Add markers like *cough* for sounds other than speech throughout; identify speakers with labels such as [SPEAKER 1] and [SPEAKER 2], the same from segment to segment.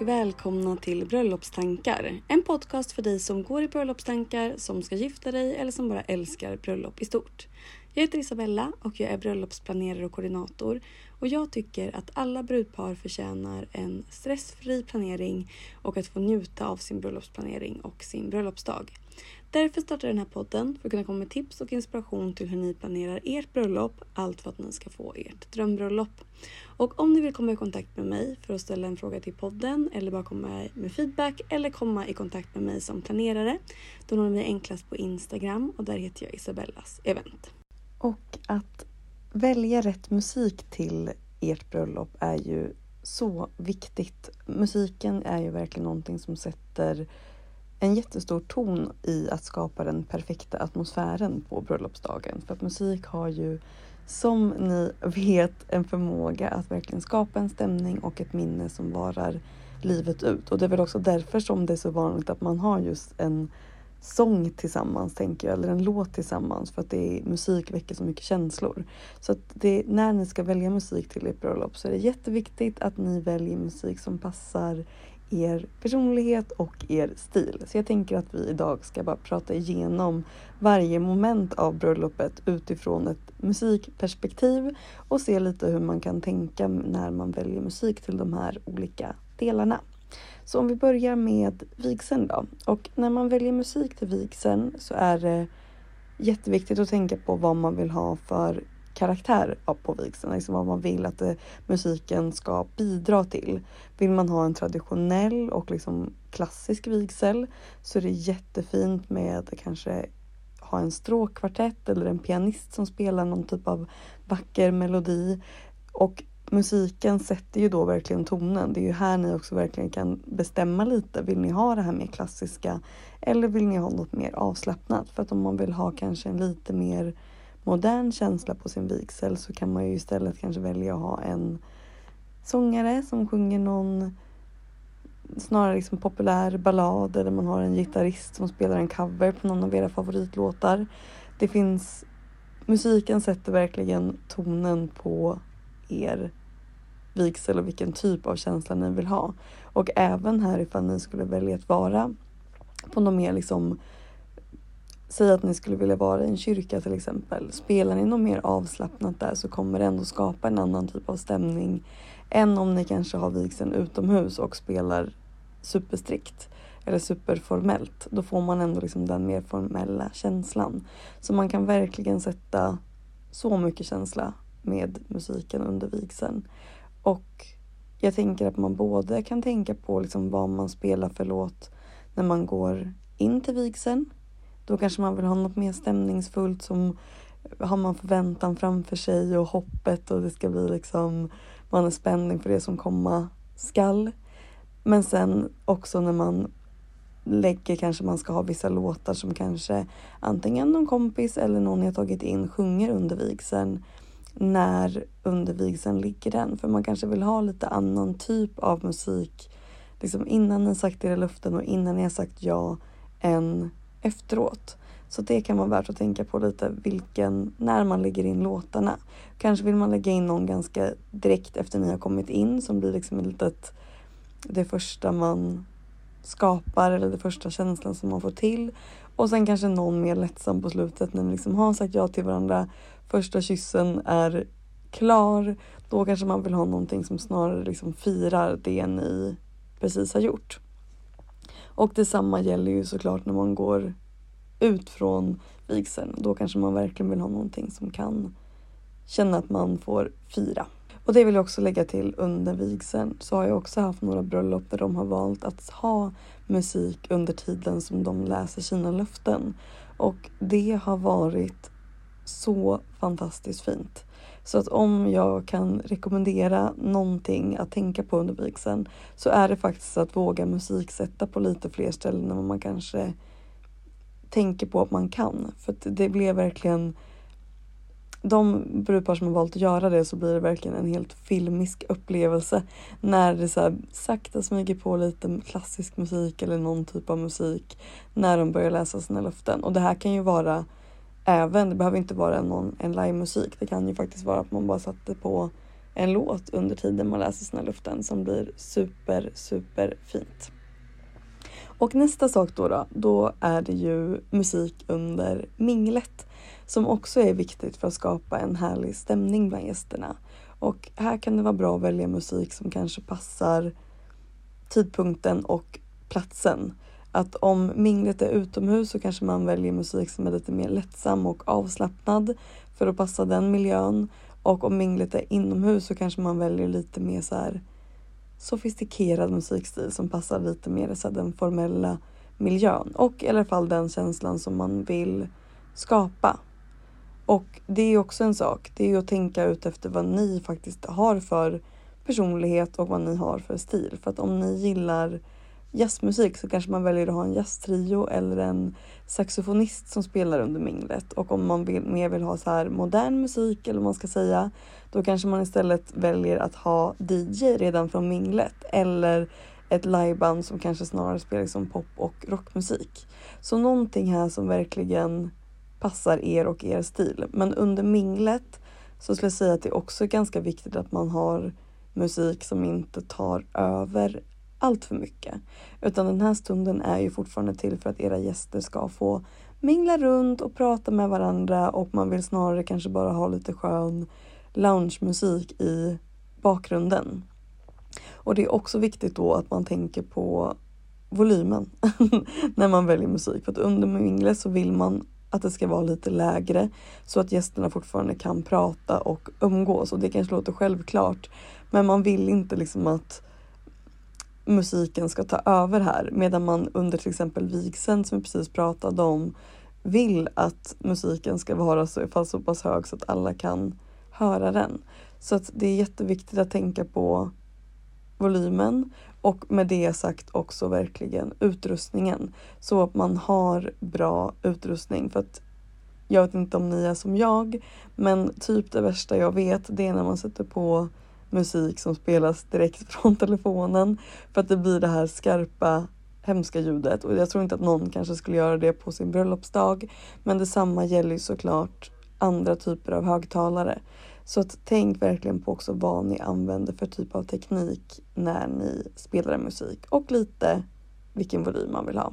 [SPEAKER 1] och välkomna till Bröllopstankar. En podcast för dig som går i bröllopstankar, som ska gifta dig eller som bara älskar bröllop i stort. Jag heter Isabella och jag är bröllopsplanerare och koordinator och jag tycker att alla brudpar förtjänar en stressfri planering och att få njuta av sin bröllopsplanering och sin bröllopsdag. Därför startar jag den här podden för att kunna komma med tips och inspiration till hur ni planerar ert bröllop. Allt för att ni ska få ert drömbröllop. Och om ni vill komma i kontakt med mig för att ställa en fråga till podden eller bara komma med feedback eller komma i kontakt med mig som planerare. Då når ni mig enklast på Instagram och där heter jag Isabellas event.
[SPEAKER 2] Och att välja rätt musik till ert bröllop är ju så viktigt. Musiken är ju verkligen någonting som sätter en jättestor ton i att skapa den perfekta atmosfären på bröllopsdagen. För att musik har ju, som ni vet, en förmåga att verkligen skapa en stämning och ett minne som varar livet ut. Och det är väl också därför som det är så vanligt att man har just en sång tillsammans, tänker jag, eller en låt tillsammans för att det är, musik väcker så mycket känslor. Så att det, när ni ska välja musik till ert bröllop så är det jätteviktigt att ni väljer musik som passar er personlighet och er stil. Så jag tänker att vi idag ska bara prata igenom varje moment av bröllopet utifrån ett musikperspektiv och se lite hur man kan tänka när man väljer musik till de här olika delarna. Så om vi börjar med vigseln då. Och när man väljer musik till vigseln så är det jätteviktigt att tänka på vad man vill ha för karaktär på vigseln, liksom vad man vill att det, musiken ska bidra till. Vill man ha en traditionell och liksom klassisk vigsel så är det jättefint med kanske ha en stråkkvartett eller en pianist som spelar någon typ av vacker melodi. Och musiken sätter ju då verkligen tonen. Det är ju här ni också verkligen kan bestämma lite. Vill ni ha det här mer klassiska eller vill ni ha något mer avslappnat? För att om man vill ha kanske en lite mer modern känsla på sin vigsel så kan man ju istället kanske välja att ha en sångare som sjunger någon snarare liksom populär ballad eller man har en gitarrist som spelar en cover på någon av era favoritlåtar. Det finns musiken sätter verkligen tonen på er vigsel och vilken typ av känsla ni vill ha. Och även här ifall ni skulle välja att vara på något mer liksom Säg att ni skulle vilja vara i en kyrka till exempel. Spelar ni något mer avslappnat där så kommer det ändå skapa en annan typ av stämning än om ni kanske har vigseln utomhus och spelar superstrikt eller superformellt. Då får man ändå liksom den mer formella känslan. Så man kan verkligen sätta så mycket känsla med musiken under vigseln. Och jag tänker att man både kan tänka på liksom vad man spelar för låt när man går in till vigseln då kanske man vill ha något mer stämningsfullt som har man förväntan framför sig och hoppet och det ska bli liksom man är spänning för det som komma skall. Men sen också när man lägger kanske man ska ha vissa låtar som kanske antingen någon kompis eller någon jag tagit in sjunger under vigseln när under vigseln ligger den. För man kanske vill ha lite annan typ av musik liksom innan ni sagt era löften och innan ni har sagt ja än efteråt. Så det kan vara värt att tänka på lite vilken, när man lägger in låtarna. Kanske vill man lägga in någon ganska direkt efter ni har kommit in som blir liksom ett litet, det första man skapar eller det första känslan som man får till. Och sen kanske någon mer lättsam på slutet när ni liksom har sagt ja till varandra. Första kyssen är klar. Då kanske man vill ha någonting som snarare liksom firar det ni precis har gjort. Och detsamma gäller ju såklart när man går ut från vigseln. Då kanske man verkligen vill ha någonting som kan känna att man får fira. Och det vill jag också lägga till under vigseln så har jag också haft några bröllop där de har valt att ha musik under tiden som de läser sina löften. Och det har varit så fantastiskt fint. Så att om jag kan rekommendera någonting att tänka på under vigseln så är det faktiskt att våga musiksätta på lite fler ställen än vad man kanske tänker på att man kan. För det blev verkligen de brudpar som har valt att göra det så blir det verkligen en helt filmisk upplevelse när det så här sakta smyger på lite klassisk musik eller någon typ av musik när de börjar läsa sina löften. Och det här kan ju vara även, det behöver inte vara någon, en livemusik. Det kan ju faktiskt vara att man bara satte på en låt under tiden man läser sina luften som blir super, super fint. Och nästa sak då, då, då är det ju musik under minglet som också är viktigt för att skapa en härlig stämning bland gästerna. Och här kan det vara bra att välja musik som kanske passar tidpunkten och platsen. Att om minglet är utomhus så kanske man väljer musik som är lite mer lättsam och avslappnad för att passa den miljön. Och om minglet är inomhus så kanske man väljer lite mer så här sofistikerad musikstil som passar lite mer så den formella miljön och i alla fall den känslan som man vill skapa. Och det är också en sak. Det är att tänka ut efter vad ni faktiskt har för personlighet och vad ni har för stil. För att om ni gillar jazzmusik så kanske man väljer att ha en jazztrio eller en saxofonist som spelar under minglet. Och om man vill, mer vill ha så här modern musik eller vad man ska säga, då kanske man istället väljer att ha DJ redan från minglet eller ett liveband som kanske snarare spelar liksom pop och rockmusik. Så någonting här som verkligen passar er och er stil. Men under minglet så skulle jag säga att det också är ganska viktigt att man har musik som inte tar över allt för mycket. Utan den här stunden är ju fortfarande till för att era gäster ska få mingla runt och prata med varandra och man vill snarare kanske bara ha lite skön loungemusik i bakgrunden. Och det är också viktigt då att man tänker på volymen *laughs* när man väljer musik. För att under minglet så vill man att det ska vara lite lägre så att gästerna fortfarande kan prata och umgås. Och det kanske låter självklart, men man vill inte liksom att musiken ska ta över här medan man under till exempel vigseln som vi precis pratade om vill att musiken ska vara så, fall så pass hög så att alla kan höra den. Så att det är jätteviktigt att tänka på volymen och med det sagt också verkligen utrustningen så att man har bra utrustning för att jag vet inte om ni är som jag, men typ det värsta jag vet det är när man sätter på musik som spelas direkt från *laughs* telefonen för att det blir det här skarpa hemska ljudet och jag tror inte att någon kanske skulle göra det på sin bröllopsdag. Men detsamma gäller ju såklart andra typer av högtalare. Så att tänk verkligen på också vad ni använder för typ av teknik när ni spelar musik och lite vilken volym man vill ha.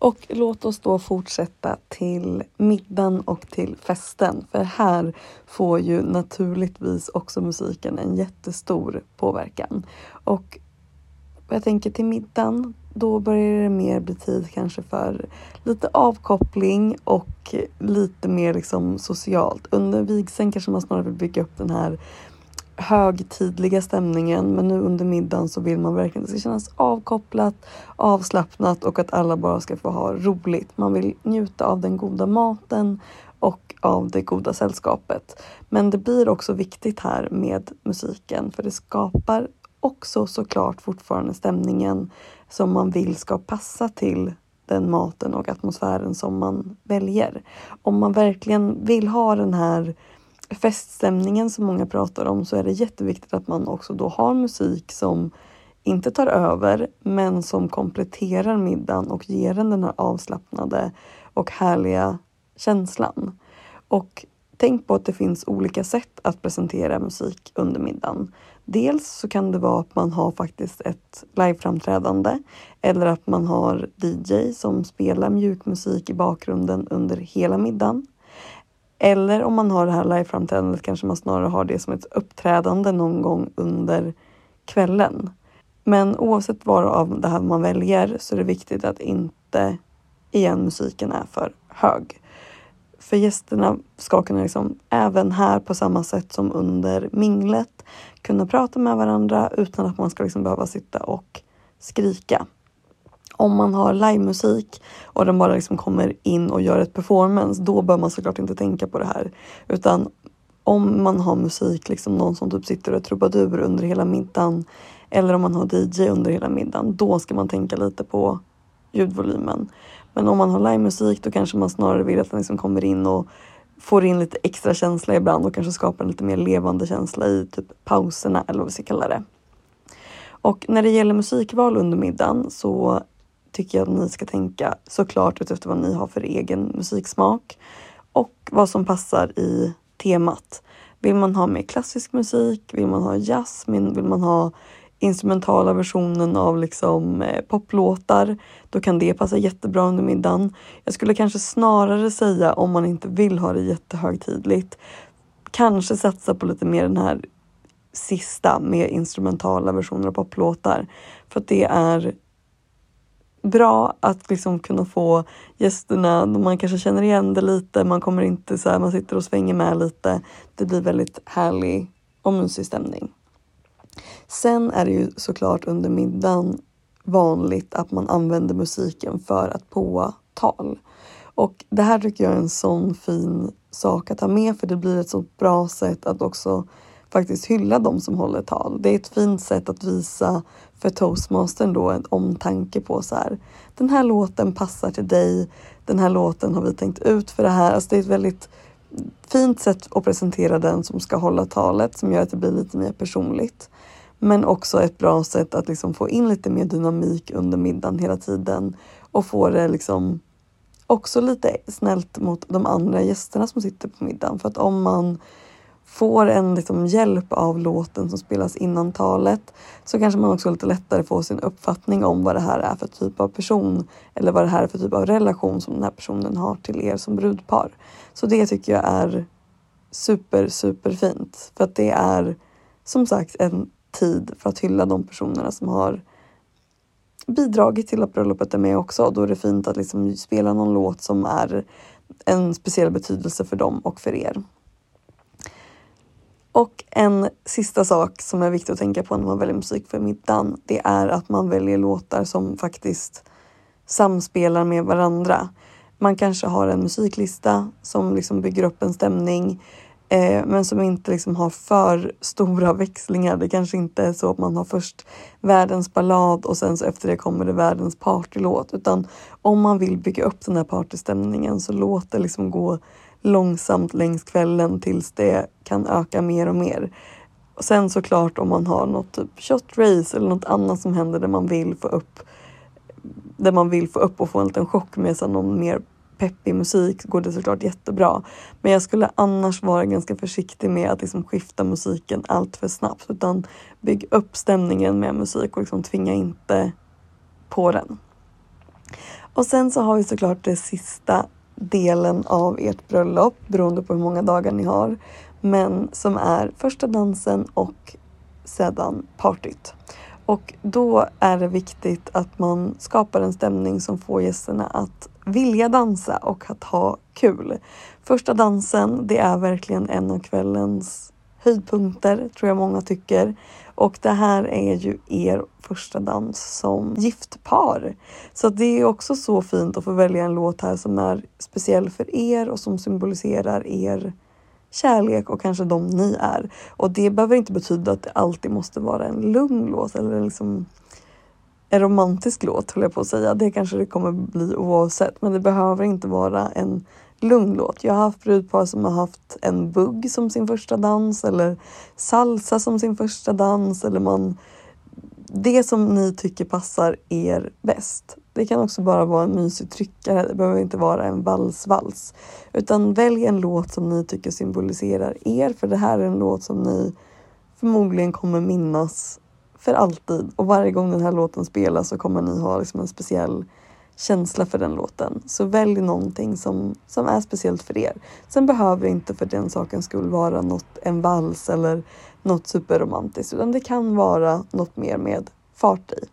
[SPEAKER 2] Och låt oss då fortsätta till middagen och till festen. För här får ju naturligtvis också musiken en jättestor påverkan. Och jag tänker till middagen, då börjar det mer bli tid kanske för lite avkoppling och lite mer liksom socialt. Under vigseln kanske man snarare vill bygga upp den här högtidliga stämningen men nu under middagen så vill man verkligen att det ska kännas avkopplat, avslappnat och att alla bara ska få ha roligt. Man vill njuta av den goda maten och av det goda sällskapet. Men det blir också viktigt här med musiken för det skapar också såklart fortfarande stämningen som man vill ska passa till den maten och atmosfären som man väljer. Om man verkligen vill ha den här feststämningen som många pratar om så är det jätteviktigt att man också då har musik som inte tar över men som kompletterar middagen och ger den den här avslappnade och härliga känslan. Och tänk på att det finns olika sätt att presentera musik under middagen. Dels så kan det vara att man har faktiskt ett liveframträdande eller att man har DJ som spelar mjukmusik i bakgrunden under hela middagen. Eller om man har det här liveframträdandet kanske man snarare har det som ett uppträdande någon gång under kvällen. Men oavsett vad av det här man väljer så är det viktigt att inte igen musiken är för hög. För gästerna ska kunna liksom, även här på samma sätt som under minglet, kunna prata med varandra utan att man ska liksom behöva sitta och skrika om man har livemusik och den bara liksom kommer in och gör ett performance, då bör man såklart inte tänka på det här. Utan om man har musik, liksom någon som typ sitter och trubadur under hela middagen eller om man har DJ under hela middagen, då ska man tänka lite på ljudvolymen. Men om man har livemusik då kanske man snarare vill att den liksom kommer in och får in lite extra känsla ibland och kanske skapar en lite mer levande känsla i typ pauserna eller vad vi ska kalla det. Och när det gäller musikval under middagen så tycker jag att ni ska tänka såklart utefter vad ni har för egen musiksmak och vad som passar i temat. Vill man ha mer klassisk musik? Vill man ha jazz? Vill man ha instrumentala versionen av liksom eh, poplåtar? Då kan det passa jättebra under middagen. Jag skulle kanske snarare säga om man inte vill ha det jättehögtidligt. Kanske satsa på lite mer den här sista med instrumentala versioner av poplåtar. För att det är bra att liksom kunna få gästerna, man kanske känner igen det lite, man kommer inte så här, man sitter och svänger med lite. Det blir väldigt härlig och mysig stämning. Sen är det ju såklart under middagen vanligt att man använder musiken för att påa tal. Och det här tycker jag är en sån fin sak att ha med för det blir ett så bra sätt att också faktiskt hylla de som håller tal. Det är ett fint sätt att visa för toastmastern då en omtanke på så här. Den här låten passar till dig. Den här låten har vi tänkt ut för det här. Alltså det är ett väldigt fint sätt att presentera den som ska hålla talet som gör att det blir lite mer personligt. Men också ett bra sätt att liksom få in lite mer dynamik under middagen hela tiden och få det liksom också lite snällt mot de andra gästerna som sitter på middagen. För att om man får en liksom hjälp av låten som spelas innan talet så kanske man också lite lättare får sin uppfattning om vad det här är för typ av person eller vad det här är för typ av relation som den här personen har till er som brudpar. Så det tycker jag är super, super fint för att det är som sagt en tid för att hylla de personerna som har bidragit till att bröllopet är med också. Då är det fint att liksom spela någon låt som är en speciell betydelse för dem och för er. Och en sista sak som är viktig att tänka på när man väljer musik för middagen, det är att man väljer låtar som faktiskt samspelar med varandra. Man kanske har en musiklista som liksom bygger upp en stämning eh, men som inte liksom har för stora *laughs* växlingar. Det kanske inte är så att man har först världens ballad och sen så efter det kommer det världens partylåt utan om man vill bygga upp den här partystämningen så låt det liksom gå långsamt längs kvällen tills det kan öka mer och mer. Och sen såklart om man har något typ köttrace eller något annat som händer där man vill få upp där man vill få upp och få en liten chock med så någon mer peppig musik går det såklart jättebra. Men jag skulle annars vara ganska försiktig med att liksom skifta musiken allt för snabbt utan bygg upp stämningen med musik och liksom tvinga inte på den. Och sen så har vi såklart det sista delen av ert bröllop beroende på hur många dagar ni har. Men som är första dansen och sedan partyt. Och då är det viktigt att man skapar en stämning som får gästerna att vilja dansa och att ha kul. Första dansen, det är verkligen en av kvällens höjdpunkter, tror jag många tycker. Och det här är ju er första dans som giftpar. Så det är också så fint att få välja en låt här som är speciell för er och som symboliserar er kärlek och kanske de ni är. Och det behöver inte betyda att det alltid måste vara en lugn låt eller liksom en romantisk låt höll jag på att säga. Det kanske det kommer bli oavsett men det behöver inte vara en lugn låt. Jag har haft brudpar som har haft en bugg som sin första dans eller salsa som sin första dans eller man det som ni tycker passar er bäst. Det kan också bara vara en mysig tryckare. Det behöver inte vara en valsvals. Utan välj en låt som ni tycker symboliserar er. För det här är en låt som ni förmodligen kommer minnas för alltid. Och varje gång den här låten spelas så kommer ni ha liksom en speciell känsla för den låten. Så välj någonting som, som är speciellt för er. Sen behöver det inte för den sakens skull vara något, en vals eller något superromantiskt utan det kan vara något mer med fart i.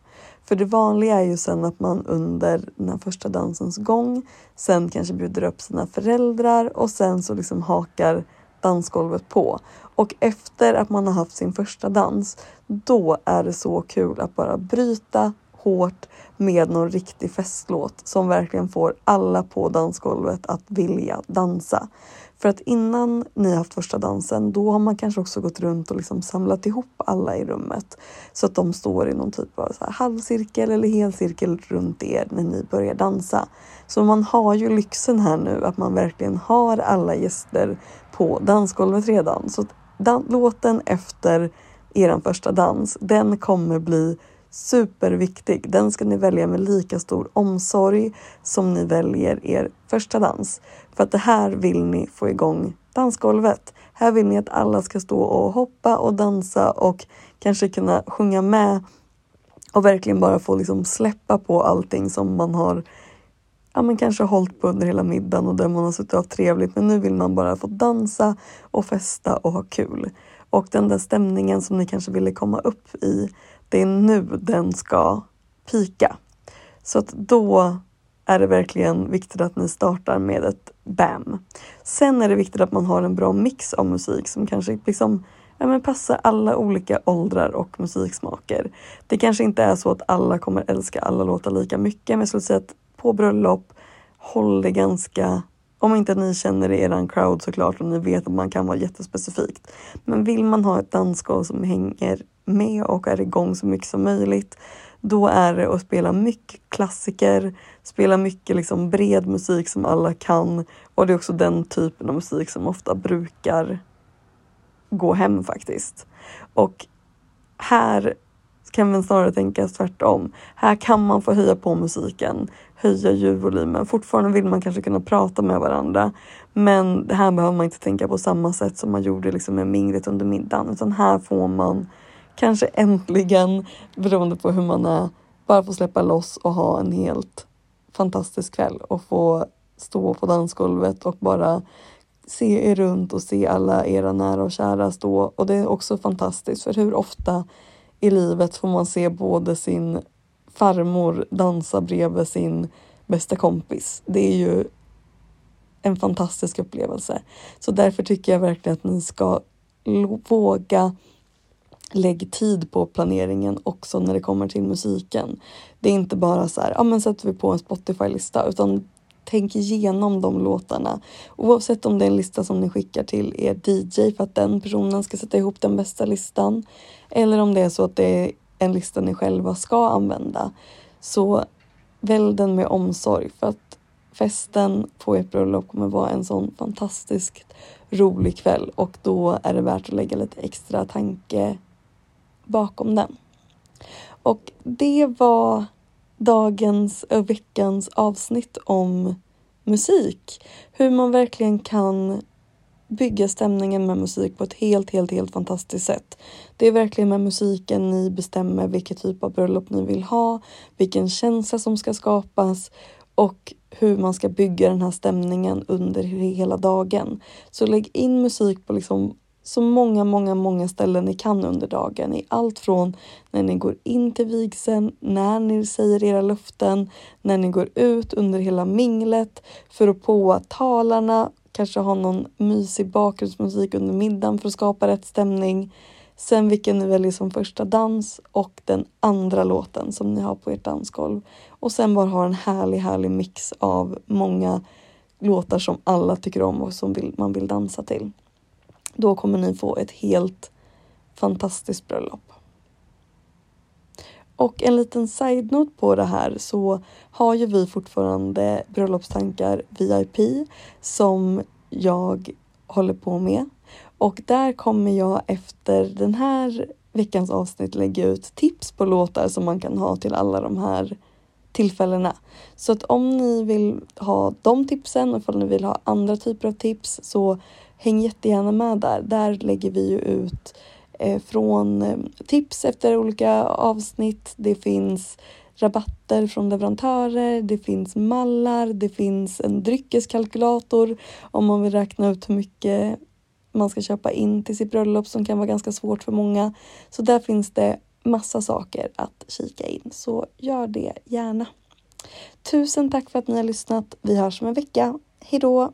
[SPEAKER 2] För det vanliga är ju sen att man under den här första dansens gång sen kanske bjuder upp sina föräldrar och sen så liksom hakar dansgolvet på. Och efter att man har haft sin första dans, då är det så kul att bara bryta hårt med någon riktig festlåt som verkligen får alla på dansgolvet att vilja dansa. För att innan ni har haft första dansen, då har man kanske också gått runt och liksom samlat ihop alla i rummet. Så att de står i någon typ av så här halvcirkel eller helcirkel runt er när ni börjar dansa. Så man har ju lyxen här nu att man verkligen har alla gäster på dansgolvet redan. Så dan- låten efter er första dans, den kommer bli superviktig. Den ska ni välja med lika stor omsorg som ni väljer er första dans. För att det här vill ni få igång dansgolvet. Här vill ni att alla ska stå och hoppa och dansa och kanske kunna sjunga med och verkligen bara få liksom släppa på allting som man har ja, men kanske hållit på under hela middagen och där man har suttit och haft trevligt. Men nu vill man bara få dansa och festa och ha kul. Och den där stämningen som ni kanske ville komma upp i, det är nu den ska pika. Så att då är det verkligen viktigt att ni startar med ett BAM. Sen är det viktigt att man har en bra mix av musik som kanske liksom ja, men passar alla olika åldrar och musiksmaker. Det kanske inte är så att alla kommer älska alla låtar lika mycket men jag skulle säga att på bröllop, håll det ganska om inte ni känner er crowd såklart och ni vet att man kan vara jättespecifikt. Men vill man ha ett dansgolv som hänger med och är igång så mycket som möjligt, då är det att spela mycket klassiker, spela mycket liksom bred musik som alla kan och det är också den typen av musik som ofta brukar gå hem faktiskt. Och här kan man snarare tänka tvärtom. Här kan man få höja på musiken, höja ljudvolymen. Fortfarande vill man kanske kunna prata med varandra. Men det här behöver man inte tänka på samma sätt som man gjorde liksom med minglet under middagen. Utan här får man kanske äntligen, beroende på hur man är, bara få släppa loss och ha en helt fantastisk kväll och få stå på dansgolvet och bara se er runt och se alla era nära och kära stå. Och det är också fantastiskt för hur ofta i livet får man se både sin farmor dansa bredvid sin bästa kompis. Det är ju en fantastisk upplevelse. Så därför tycker jag verkligen att ni ska våga lägg tid på planeringen också när det kommer till musiken. Det är inte bara så här, ja men sätter vi på en Spotify-lista utan tänk igenom de låtarna. Oavsett om det är en lista som ni skickar till er DJ för att den personen ska sätta ihop den bästa listan. Eller om det är så att det är en lista ni själva ska använda. Så välj den med omsorg för att festen på ert bröllop kommer vara en sån fantastiskt rolig kväll och då är det värt att lägga lite extra tanke bakom den. Och det var dagens och veckans avsnitt om musik. Hur man verkligen kan bygga stämningen med musik på ett helt, helt, helt fantastiskt sätt. Det är verkligen med musiken ni bestämmer vilken typ av bröllop ni vill ha, vilken känsla som ska skapas och hur man ska bygga den här stämningen under hela dagen. Så lägg in musik på liksom så många, många, många ställen ni kan under dagen. I allt från när ni går in till vigseln, när ni säger era löften, när ni går ut under hela minglet, för att på talarna, kanske ha någon mysig bakgrundsmusik under middagen för att skapa rätt stämning. Sen vilken ni väljer som första dans och den andra låten som ni har på ert dansgolv. Och sen bara ha en härlig, härlig mix av många låtar som alla tycker om och som vill, man vill dansa till. Då kommer ni få ett helt fantastiskt bröllop. Och en liten side-note på det här så har ju vi fortfarande bröllopstankar VIP som jag håller på med. Och där kommer jag efter den här veckans avsnitt lägga ut tips på låtar som man kan ha till alla de här tillfällena. Så att om ni vill ha de tipsen och om ni vill ha andra typer av tips så häng jättegärna med där. Där lägger vi ju ut eh, från eh, tips efter olika avsnitt. Det finns rabatter från leverantörer, det finns mallar, det finns en dryckeskalkylator om man vill räkna ut hur mycket man ska köpa in till sitt bröllop som kan vara ganska svårt för många. Så där finns det massa saker att kika in, så gör det gärna. Tusen tack för att ni har lyssnat. Vi hörs om en vecka. Hejdå!